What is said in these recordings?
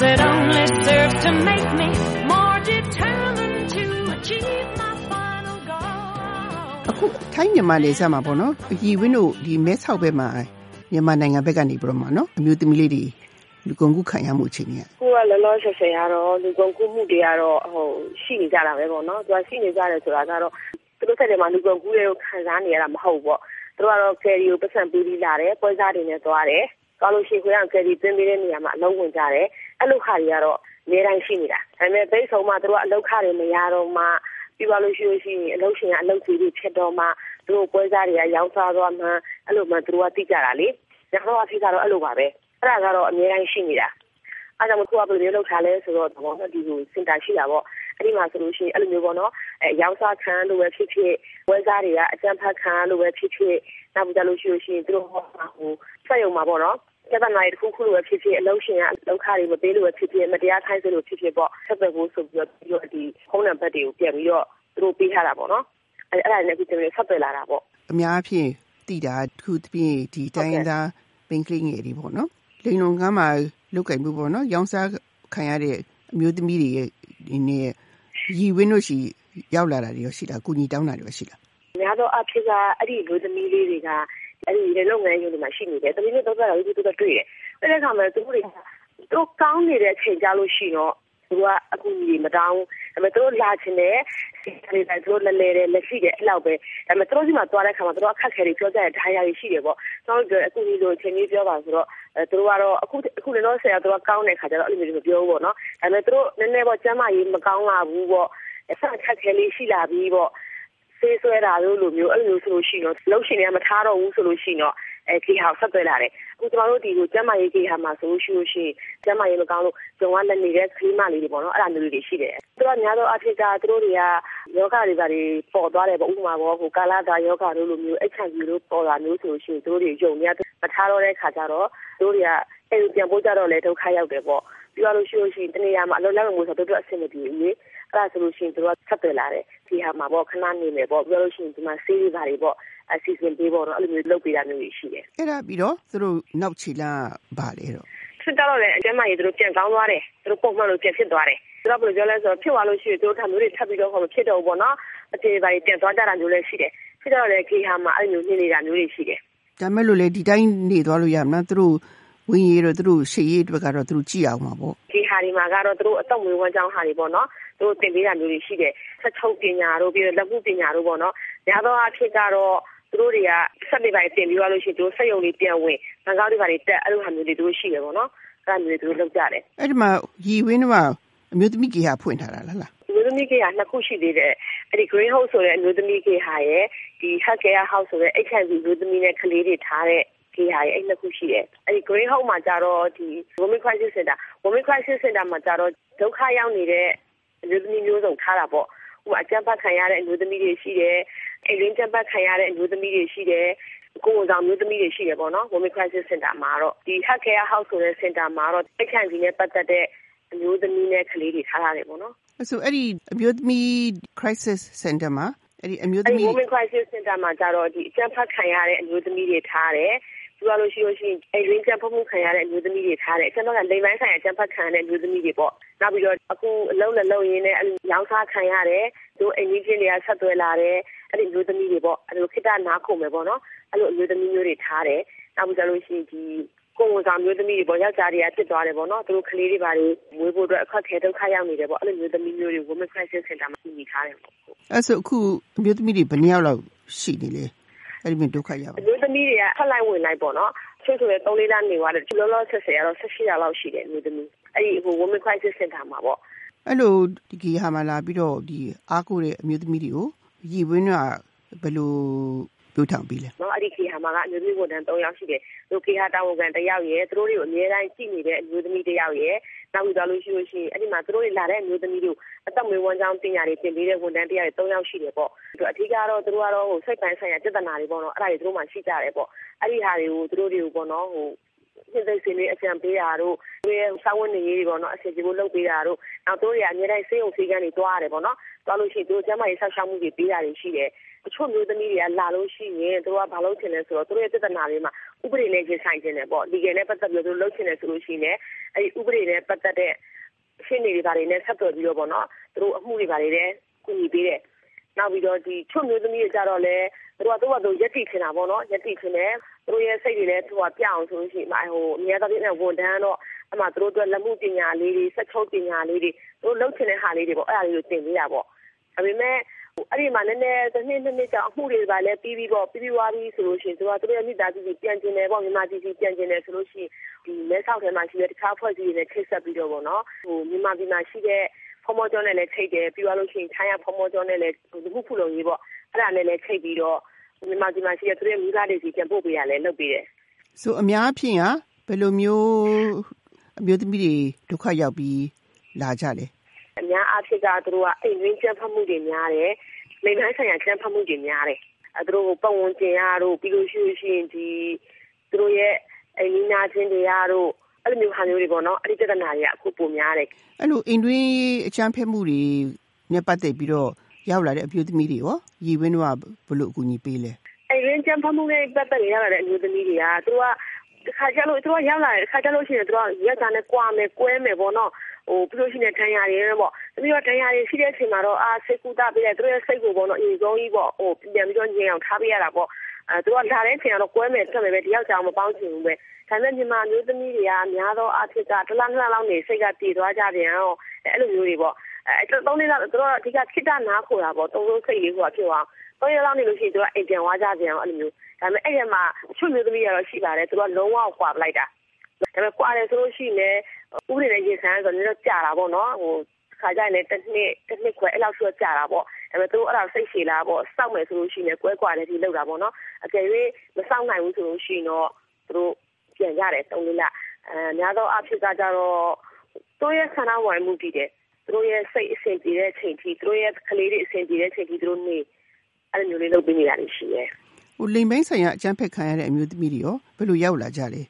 Does it only serve to make me more determined to achieve my final goal? အခုထိုင်းမြန်မာနယ်စပ်မှာပေါ့နော်အကြီးဝင်းတို့ဒီမဲဆောက်ဘက်မှာမြန်မာနိုင်ငံဘက်ကနေပြီးတော့မှနော်အမျိုးသမီးလေးတွေလူကုန်ကူးခံရမှုအခြေအနေကကိုကလောလောဆယ်ဆယ်ကတော့လူကုန်ကူးမှုတွေကတော့ဟိုရှိနေကြတာပဲပေါ့နော်သူကရှိနေကြတယ်ဆိုတာကတော့သူတို့ဆက်တယ်မှာလူကုန်ကူးတွေကိုခံစားနေရတာမဟုတ်ဘူးပေါ့သူတို့ကတော့ကယ်ရီကိုပတ်စံပေးပြီးလာတယ်ပွဲစားတွေနဲ့သွားတယ်သွားလို့ရှိရင်ကိုရကယ်ရီသွင်းပေးတဲ့နေရာမှာအလုံးဝင်ကြတယ် အဲ့လိုခါတွေကတော့နေတိုင်းရှိနေတာဒါပေမဲ့ဘိတ်ဆုံးမှာသူတို့ကအလောက်ခတွေမရတော့မှပြီးသွားလို့ရှိလို့ရှိရင်အလုပ်ရှင်ကအလုပ်ကြီးတွေဖြစ်တော့မှသူတို့ပွဲစားတွေကရောင်းစားသွားမှအဲ့လိုမှသူတို့ကသိကြတာလေညတော့အဖြစ်ကတော့အဲ့လိုပါပဲအဲ့ဒါကတော့အများကြီးရှိနေတာအဲ့ဒါမှကိုကဘယ်လိုမျိုးလုပ်ထားလဲဆိုတော့ဘောနော်ဒီကိုစင်တာရှိတာပေါ့အဲ့ဒီမှာဆိုလို့ရှိရင်အဲ့လိုမျိုးပေါ့နော်အဲရောင်းစားခံလို့ပဲဖြစ်ဖြစ်ဝယ်စားတွေကအကြမ်းဖက်ခံလို့ပဲဖြစ်ဖြစ်နောက်ပြီးကြလို့ရှိလို့ရှိရင်သူတို့ဟိုစက်ရုံမှာပေါ့နော် ကျပနာရီတစ်ခုခုလိုပဲဖြစ်ဖြစ်အလုံးရှင်ကလောက်ခတွေမပေးလို့ပဲဖြစ်ဖြစ်မတရားခိုင်းစေလို့ဖြစ်ဖြစ်ပေါ့ဆက်သွယ်ဖို့ဆိုပြီးတော့ပြီးတော့ဒီဖုန်းနံပါတ်တွေကိုပြန်ပြီးတော့သူတို့ပေးထားတာပေါ့နော်အဲ့အဲ့ဒါနဲ့အခုကျွန်တော်ဆက်သွယ်လာတာပေါ့အများအဖြစ်တည်တာတစ်ခုတစ်ပြင်းဒီတိုင်းရင်းသားပင်ကလေးငယ်တွေပေါ့နော်လိန်လုံကမ်းမှာလုတ်ကင်မှုပေါ့နော်ရောင်းစားခံရတဲ့အမျိုးသမီးတွေရဲ့ဒီနေ့ရီဝင်းတို့ရှိရောက်လာတာတွေရောရှိတာကုညီတောင်းတာတွေရောရှိတာများသောအားဖြင့်ကအဲ့ဒီလူသမီးလေးတွေက အဲ့ဒီလေလုပ်ငန်းရုံတွေမှာရှိနေတယ်တမီးလေးတော့ကြတာလေးတူတူတွေ့တယ်အဲ့ဒီခါမှာသူတို့တွေကသူကောင်းနေတဲ့အချိန်ကြလို့ရှိတော့သူကအကူကြီးမတောင်းဒါပေမဲ့သူတို့လာချင်တယ်စီတွေတိုင်းသူတို့လဲလဲတယ်လက်ရှိတယ်အဲ့လောက်ပဲဒါပေမဲ့သူတို့စီမှာသွားတဲ့ခါမှာသူတို့အခက်ခဲတွေပြောကြတဲ့ဓာတ်ရည်ရှိတယ်ပေါ့ကျွန်တော်တို့အကူကြီးလိုအချိန်ကြီးပြောပါဆိုတော့အဲသူတို့ကတော့အခုအခုလည်းတော့ဆရာသူကကောင်းတဲ့ခါကျတော့အဲ့လိုမျိုးမပြောဘူးပေါ့နော်ဒါပေမဲ့သူတို့နည်းနည်းပေါ့ကျမ်းမာရေးမကောင်းလာဘူးပေါ့အဆက်အခက်ခဲလေးရှိလာပြီးပေါ့ ဆေးဆွဲတာလို့လိုမျိုးအဲ့လိုမျိုးဆိုလို့ရှိရင်တော့လှုပ်ရှင်တွေကမထားတော့ဘူးဆိုလို့ရှိရင်တော့အဲခေဟာဆက်သွဲလာတယ်အခုကျွန်တော်တို့ဒီကိုကျမ်းမာရေးခေဟာမှာဆိုလို့ရှိလို့ရှိရင်ကျမ်းမာရေးမကောင်းလို့ဂျုံကလည်းနေတဲ့ခရီးမလေးတွေပေါ့နော်အဲ့ဒါမျိုးတွေရှိတယ်သူကများတော့အဖြစ်ကသူတို့တွေကယောဂတွေပါတွေပေါ်သွားတယ်ပေါ့ဥပမာပေါ့ဟိုကာလာတာယောဂတို့လိုမျိုး HIV တို့ပေါ်လာမျိုးဆိုလို့ရှိရင်သူတို့တွေယုံများမထားတော့တဲ့ခါကျတော့သူတို့တွေကအဲ့ဒီပြန်ပို့ကြတော့လေဒုက္ခရောက်တယ်ပေါ့ပြီးတော့လို့ရှိလို့ရှိရင်တနေရာမှာအလုံးလုံးမျိုးဆိုတော့တို့အဆင်မပြေဘူးလေ အဲ့ဒါဆိုလို့ရှိရင်တို့ကဆက်သွယ်လာတယ်ဒီဟာမှာပေါ့ခဏနေမယ်ပေါ့ပြီးတော့လို့ရှိရင်ဒီမှာဆေးတွေပါတွေပေါ့အစီအစဉ်ပေးပေါ့နော်အဲ့လိုမျိုးလုပ်ပေးတာမျိုးရှိတယ်အဲ့ဒါပြီးတော့သူတို့နောက်ချီလာပါလေတော့ဖြစ်တော့လေအကျမကြီးတို့ပြန်ကောင်းသွားတယ်တို့ပုံမှန်လို့ပြန်ဖြစ်သွားတယ်သူတို့ဘယ်လိုပြောလဲဆိုတော့ဖြစ်သွားလို့ရှိရင်တို့ထပ်မျိုးတွေထပ်ပြီးတော့ဟောမဖြစ်တော့ဘူးပေါ့နော်အတေပါပြန်သွားကြတာမျိုးလည်းရှိတယ်ဖြစ်တော့လေခေဟာမှာအဲ့လိုမျိုးနေနေတာမျိုးတွေရှိတယ်ဒါမဲ့လို့လေဒီတိုင်းနေသွားလို့ရမလားသူတို့ဝင်ရတော့သူတို့ရှေ့ရေးအတွက်ကတော့သူတို့ကြည့်အောင်ပါပေါ့ဒီဟာဒီမှာကတော့တို့အတော့မွေးဝမ်းကြောင်းဟာတွေပေါ့နော် တို့တင်ပေးတာမျိုးတွေရှိတယ်ဆက်ချုပ်ပညာတို့ပြီးတော့လက်မှုပညာတို့ပေါ့နော်ညာတော့အဖြစ်ကတော့သူတို့တွေကဆက်နေပိုင်းတင်ပြီးသွားလို့ရှိရင်တို့ဆက်ယုံလေးပြန်ဝင်ငါးကောင်းတွေပါတွေတက်အဲ့လိုဟာမျိုးတွေတို့ရှိတယ်ပေါ့နော်အဲ့ဒါမျိုးတွေတို့လုပ်ကြတယ်အဲ့ဒီမှာရီဝင်းကအမျိုးသမီးကြီးဟာဖွင့်ထားတာလားလားအမျိုးသမီးကေဟာနှစ်ခုရှိသေးတယ်အဲ့ဒီ green house ဆိုတဲ့အမျိုးသမီးကေဟာရဲ့ဒီ health care house ဆိုတဲ့ HIV အမျိုးသမီးနဲ့ကလေးတွေထားတဲ့ကေဟာရဲ့အဲ့နှစ်ခုရှိတယ်အဲ့ဒီ green house မှာကြတော့ဒီ women crisis center women crisis center မှာကြတော့ဒုက္ခရောက်နေတဲ့ အမျိုးသမီးမျိုးစုံထားတာပေါ့ဟိုအကြမ်းဖက်ခံရတဲ့အမျိုးသမီးတွေရှိတယ်အိမ်ရင်းကြမ်းဖက်ခံရတဲ့အမျိုးသမီးတွေရှိတယ်ကိုယ်ဝန်ဆောင်မျိုးသမီးတွေရှိတယ်ပေါ့နော် women crisis center မှာတော့ဒီ health care house ဆိုတဲ့ center မှာတော့ HIV နဲ့ပတ်သက်တဲ့အမျိုးသမီးနဲ့ကလေးတွေထားရတယ်ပေါ့နော်အဲ့ဆိုအဲ့ဒီအမျိုးသမီး crisis center မှာအဲ့ဒီအမျိုးအဲ့သမီးဒီ women crisis center မှာကြတော့ဒီအကြမ်းဖက်ခံရတဲ့အမျိုးသမီးတွေထားတယ်။ပြီးတော့လို့ရှိလို့ရှိရင်အဲ့ဒီကြမ်းဖက်မှုခံရတဲ့အမျိုးသမီးတွေထားတယ်။အကြမ်းဖက်ကလိမ်ပိုင်းဆိုင်ရာကြမ်းဖက်ခံရတဲ့အမျိုးသမီးတွေပေါ့။ နောက်ပြီးတော့အခုအလုံးနဲ့လုံးရင်းနဲ့အဲ့လိုရောင်းစားခံရတယ်။သူအိမ်ကြီးချင်းတွေကဆက်သွဲလာတယ်။အဲ့ဒီမျိုးသမီးတွေပေါ့။အဲ့လိုခိတနားခုံမယ်ပေါ့နော်။အဲ့လိုအမျိုးသမီးမျိုးတွေထားတယ်။နောက်ပြီးတော့လို့ရှိရင်ဒီကိုယ်ဝန်ဆောင်မျိုးသမီးတွေပေါ့ယောက်ျားတွေကဖြစ်သွားတယ်ပေါ့နော်သူတို့ကလေးတွေပါတွေမွေးဖို့အတွက်အခက်ခဲဒုက္ခရောက်နေတယ်ပေါ့အဲ့လိုမျိုးသမီးမျိုးတွေ women crisis center မှာညီထားတယ်ပေါ့အဲ့ဆိုအခုအမျိုးသမီးတွေဘယ်နှစ်ယောက်လောက်ရှိနေလဲအဲ့ဒီမှာဒုက္ခရောက်အမျိုးသမီးတွေကဖက်လိုက်ဝင်လိုက်ပေါ့နော်ဆွေးဆိုရဲ3လေးလားနေသွားတယ်လောလောဆက်ဆက်ရတော့18ရာလောက်ရှိတယ်အမျိုးသမီး အဲ့ဒီဟို women crisis center မှာပေါ့အဲ့လိုဒီကီဟာမလာပြီးတော့ဒီအားကိုတဲ့အမျိုးသမီးတွေကိုရီဝင်းကဘယ်လိုပြောထောင်ပြီးလဲနော်အဲ့ဒီခေဟာမှာကအမျိုးသမီးဝန်ထမ်း3ယောက်ရှိတယ်သူခေဟာတာဝန်ခံ1ယောက်ရယ်သူတို့တွေကိုအများတိုင်းကြည့်နေတဲ့အမျိုးသမီး1ယောက်ရယ်နောက်ပြီးတော့လို့ရှိလို့ရှိရင်အဲ့ဒီမှာသူတို့တွေလာတဲ့အမျိုးသမီးတွေကိုအသက်မွေးဝမ်းကြောင်းပညာတွေသင်ပေးတဲ့ဝန်ထမ်း1ယောက်ရယ်3ယောက်ရှိတယ်ပေါ့သူအထူးကတော့သူတို့ကတော့ဟိုစိတ်ပိုင်းဆိုင်ရာပြဿနာတွေပေါ့နော်အဲ့ဒါတွေသူတို့မှရှိကြတယ်ပေါ့အဲ့ဒီဟာတွေကိုသူတို့တွေကိုပေါ့နော်ဟို စိတ်သိစင်းလေးအကြံပေးတာတို့သူရဲ့စောင်းဝင်နေရေးတွေပေါ့နော်အစီအစဉ်ကိုလုပ်ပေးတာတို့နောက်သူတို့တွေကအများတိုင်းစေးုံစေးကန်းတွေတွားရတယ်ပေါ့နော်တွားလို့ရှိရင်သူတို့ကျမ်းမာရေးဆောက်ရှောက်မှုတွေပေးတာတွေရှိတယ်အချို့မျိုးသမီးတွေကလာလို့ရှိရင်သူတို့ကဘာလုပ်ချင်လဲဆိုတော့သူတို့ရဲ့ပြဿနာတွေမှာဥပဒေနဲ့ရင်ဆိုင်ခြင်းတယ်ပေါ့ legal နဲ့ပတ်သက်ပြီးတော့သူတို့လုပ်ချင်တယ်ဆိုလို့ရှိရင်လည်းအဲဒီဥပဒေနဲ့ပတ်သက်တဲ့ရှင်းနေတွေဘာတွေနဲ့ဆက်သွယ်ပြီးတော့ပေါ့နော်သူတို့အမှုတွေဘာတွေလည်းကူညီပေးတယ်နောက်ပြီးတော့ဒီချုံမျိုးသမီးတွေကြတော့လည်းသူတို့ကသူ့ဘာသူရက်တိချင်တာပေါ့နော်ရက်တိချင်တယ် သူတို့ရဲ့စိတ်တွေလည်းသူကပြအောင်ဆိုလို့ရှိရင်ဟိုအများသောဖြင့်ဝန်ထမ်းတော့အမှသူတို့အတွက်လက်မှုပညာလေးတွေဆက်ချုပ်ပညာလေးတွေသူတို့လုပ်ချင်တဲ့ဟာလေးတွေပေါ့အဲ့ဒါလေးကိုသင်ပေးတာပေါ့ဒါပေမဲ့အဲ့ဒီမှာနည်းနည်းတစ်နှစ်နှစ်နှစ်ကြာအမှုတွေပါလဲပြီးပြီးပေါ့ပြီးပြီးွားပြီးဆိုလို့ရှိရင်သူကသူတို့ရဲ့မိသားစုကြီးပြန်ကျင်တယ်ပေါ့မြန်မာပြည်ကြီးပြန်ကျင်တယ်ဆိုလို့ရှိရင်ဒီမဲဆောက်ထဲမှာရှိတဲ့တခြားဖွဲ့စည်းတွေနဲ့ချိတ်ဆက်ပြီးတော့ပေါ့နော်ဟိုမြန်မာပြည်မှာရှိတဲ့ဖော်မောကျော်နဲ့လည်းချိတ်တယ်ပြီးသွားလို့ရှိရင်ထိုင်းရဖော်မောကျော်နဲ့လည်းဒီခုခုလုံးကြီးပေါ့အဲ့ဒါနဲ့လည်းချိတ်ပြီးတော့ မြန်မာပြည်မှာရှိတဲ့သူတို့ရဲ့မိသားစုတွေပြန်ပို့ပေးရလဲလုပ်ပေးတယ်ဆိုအများအဖြစ်ကဘယ်လိုမျိုးအမျိုးသမီးတွေဒုက္ခရောက်ပြီးလာကြလဲအများအားဖြင့်ကသူတို့ကအိမ်ရင်းကျန်းဖတ်မှုတွေများတယ်မိန်းဆိုင်ရာကျန်းဖတ်မှုတွေများတယ်အဲသူတို့ပတ်ဝန်းကျင်ရတို့ပြီးလို့ရှိရင်ဒီသူတို့ရဲ့အိမ်နီးနားချင်းတွေရတို့အဲ့လိုမျိုးဟာမျိုးတွေပေါ့နော်အဲ့ဒီပြဿနာတွေကအခုပုံများတယ်အဲ့လိုအိမ်တွင်းအချမ်းဖက်မှုတွေနဲ့ပတ်သက်ပြီးတော့ ရောက်လာတဲ့အပြိုသမီးတွေရောရည်ဝင်းတော့ဘလို့အကူအညီပေးလဲအိမ်တွင်းချမ်းဖက်မှုနဲ့ပတ်သက်ရောက်လာတဲ့အမျိုးသမီးတွေကသူကတခါကျလို့သူကရောက်လာတယ်တခါကျလို့ရှိရင်သူကရက်သားနဲ့ကြွားမယ်ကွဲမယ်ပေါ့နော်ဟိုပြီးလို့ရှိရင်ဒဏ်ရာတွေပေါ့ပြီးတော့ဒဏ်ရာတွေရှိတဲ့အချိန်မှာတော့အာစိတ်ကူတာပေးတယ်သူတို့ရဲ့စိတ်ကိုပေါ့နော်အရင်ဆုံးကြီးပေါ့ဟိုပြန်ပြီးတော့ညင်အောင်ထားပေးရတာပေါ့အဲသူကလာတဲ့အချိန်ကတော့ကွဲမယ်တက်မယ်ပဲတယောက်ကြောင်မပေါင်းချင်ဘူးပဲဒါပေမဲ့မြန်မာမျိုးသမီးတွေကများသောအားဖြင့်ကတလားနှစ်လောက်နေစိတ်ကတည်သွားကြပြန်တော့အဲ့လိုမျိုးတွေပေါ့ အဲသုံးလေးလောက်သူတို့အဓိကခိတနားခိုတာပေါ့သုံးလုံးစိတ်လေးဟိုဖြစ်သွားသုံးရက်လောက်နေလို့ရှိရင်သူကအိမ်ပြန်သွားကြပြန်အောင်အဲ့လိုမျိုးဒါပေမဲ့အဲ့ဒီမှာချွတ်မျိုးသမီးကတော့ရှိပါတယ်သူကလုံးဝကွာပလိုက်တာဒါပေမဲ့ကွာတယ်ဆိုလို့ရှိရင်လည်းဥပဒေနဲ့ရင်ဆိုင်ဆိုတော့ကြာတာပေါ့နော်ဟိုခါကြရင်လည်းတစ်နှစ်တစ်နှစ်ခွဲအဲ့လောက်ဆိုကြာတာပေါ့ဒါပေမဲ့သူတို့အဲ့ဒါစိတ်ရှည်လာပေါ့စောက်မယ်ဆိုလို့ရှိရင်ကွဲကွာတယ်ဒီလောက်တာပေါ့နော်အကယ်၍မစောက်နိုင်ဘူးဆိုလို့ရှိရင်တော့သူတို့ပြန်ရတယ်သုံးလေးလအဲများသောအားဖြင့်ကကြတော့သူတို့ရဲ့ဆန္ဒဝင်မှုတည်တယ် သူတို့ရဲ့စိတ်အစဉ်ပြေတဲ့အချိန်ထိသူတို့ရဲ့ကလေးတွေအစဉ်ပြေတဲ့အချိန်ထိသူတို့နေအဲ့လိုမျိုးလေးလုပ်ပေးနေတာရှိတယ်ဟိုလိမ်ပိုင်းဆိုင်ရာအကျန်းဖက်ခံရတဲ့အမျိုးသမီးတွေရောဘယ်လိုရောက်လာကြလဲ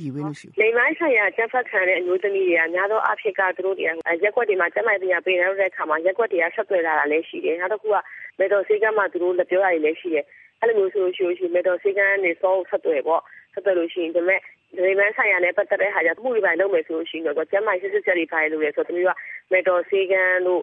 ရည်ဝဲလို့ရှိလိမ်ပိုင်းဆိုင်ရာအကျန်းဖက်ခံရတဲ့အမျိုးသမီးတွေကများသောအားဖြင့်ကသူတို့တွေကရက်ွက်တွေမှာကျန်းမာရေးပညာပေးနေတဲ့အခါမှာရက်ွက်တွေကဆက်သွယ်လာတာလည်းရှိတယ်နောက်တစ်ခုကမေတော်စေကမ်းမှာသူတို့လက်ပြောရည်လည်းရှိတယ်အဲ့လိုမျိုးဆိုလို့ရှိရင်မေတော်စေကမ်းနေစောဆက်သွယ်ပေါ့ဆက်သွယ်လို့ရှိရင်ဒါပေမဲ့ ဒီမန်းဆိုင်ရာနဲ့ပတ်သက်တဲ့ဟာကြောင့်မှုတွေပိုင်းလုပ်မယ်ဆိုလို့ရှိရင်တော့ကျမ်းမိုင်စစ်စစ်ချက်တွေပိုင်းလုပ်ရဲဆိုတော့သူကမေတော်စေကမ်းတို့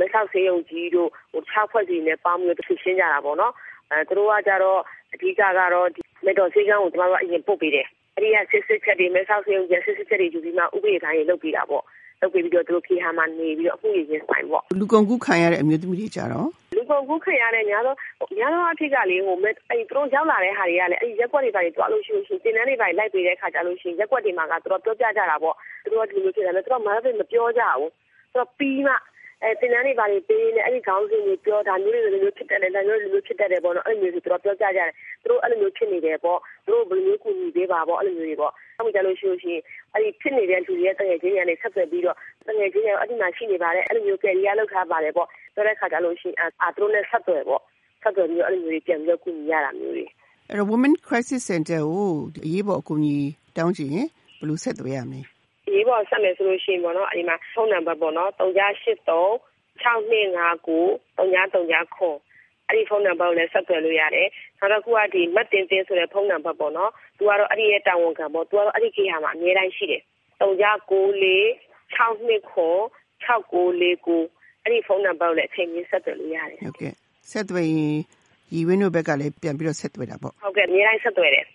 မဆောက်စေယုံကြီးတို့ဟိုခြားဖွဲ့စီနဲ့ပေါင်းပြီးတော့ရှင်းကြတာပေါ့နော်အဲသူတို့ကကြတော့အဓိကကတော့ဒီမေတော်စေကမ်းကိုကျွန်တော်တို့အရင်ပုတ်ပေးတယ်အဲ့ဒီကစစ်စစ်ချက်တွေမဆောက်စေယုံကြီးစစ်စစ်ချက်တွေယူပြီးမှဥပဒေတိုင်းလုပ်ပေးတာပေါ့လုပ်ပြီးတော့သူတို့ခေဟာမှာနေပြီးတော့အမှုရင်းဆိုင်ပေါ့လူကုန်ကူးခံရတဲ့အမျိုးသမီးတွေကြတော့ လူကုန်ကူးခံရတဲ့များသောများသောအဖြစ်ကလေဟိုအဲ့သူတို့ရောက်လာတဲ့ဟာတွေကလည်းအဲ့ဒီရက်ွက်တွေပါတွေတွားလို့ရှိလို့ရှိရင်တင်တန်းတွေပါလိုက်ပေးတဲ့ခါကြလို့ရှိရင်ရက်ွက်တွေမှာကသူတို့ပြောပြကြတာပေါ့သူတို့ကဒီလိုဖြစ်တယ်လေသူတို့မဟုတ်ဘူးမပြောကြဘူးသူတို့ပြီးမှ အဲတင်တန်းတွေပါတွေပေးနေအဲ့ဒီခေါင်းစဉ်တွေပြောဒါမျိုးတွေလိုမျိုးဖြစ်တယ်လေဒါမျိုးလိုမျိုးဖြစ်တတ်တယ်ပေါ့နော်အဲ့လိုမျိုးတွေသူတို့ပြောကြကြတယ်သူတို့အဲ့လိုမျိုးဖြစ်နေတယ်ပေါ့သူတို့ဘယ်လိုမျိုးကူညီပေးပါပေါ့အဲ့လိုမျိုးတွေပေါ့နောက်ကြလို့ရှိလို့ရှိရင်အဲ့ဒီဖြစ်နေတဲ့လူတွေရဲ့တငယ်ချင်းတွေကနေဆက်သွယ်ပြီးတော့တငယ်ချင်းတွေအဲ့ဒီမှာရှိနေပါတယ်အဲ့လိုမျိုးကယ်ရီယာလောက်ထားပါတယ်ပေါ့ဆိုတဲ့ခါကြလို့ရှိရင်အာသူတို့နဲ့ဆက်သွယ်ပေါ့ဆက်သွယ်ပြီးတော့အဲ့လိုမျိုးတွေပြန်ပြီးတော့ကူညီရတာမျိုးတွေအဲ့တော့ Women Crisis Center ကိုအရေးပေါ်အကူအညီတောင်းချင်ရင်ဘယ်လိုဆက်သွယ်ရမလဲ အရေးပေါ်ဆက်မယ်ဆိုလို့ရှိရင်ပေါ့နော်အဲ့ဒီမှာဖုန်းနံပါတ်ပေါ့နော်383 6259 3939ခွန်အဲ့ဒီဖုန်းနံပါတ်ကိုလည်းဆက်သွယ်လို့ရတယ်။နောက်တစ်ခုကဒီမတ်တင်တင်ဆိုတဲ့ဖုန်းနံပါတ်ပေါ့နော်။သူကတော့အဲ့ဒီရဲ့တာဝန်ခံပေါ့။သူကတော့အဲ့ဒီခေတ်ဟာမှာအများတိုင်းရှိတယ်။3994 62ခွန်6949အဲ့ဒီဖုန်းနံပါတ်ကိုလည်းအချိန်ကြီးဆက်သွယ်လို့ရတယ်။ဟုတ်ကဲ့။ဆက်သွယ်ရင်ရီဝင်းတို့ဘက်ကလည်းပြန်ပြီးတော့ဆက်သွယ်တာပေါ့ဟုတ်ကဲ့အများတိုင်းဆက်သွယ်တယ်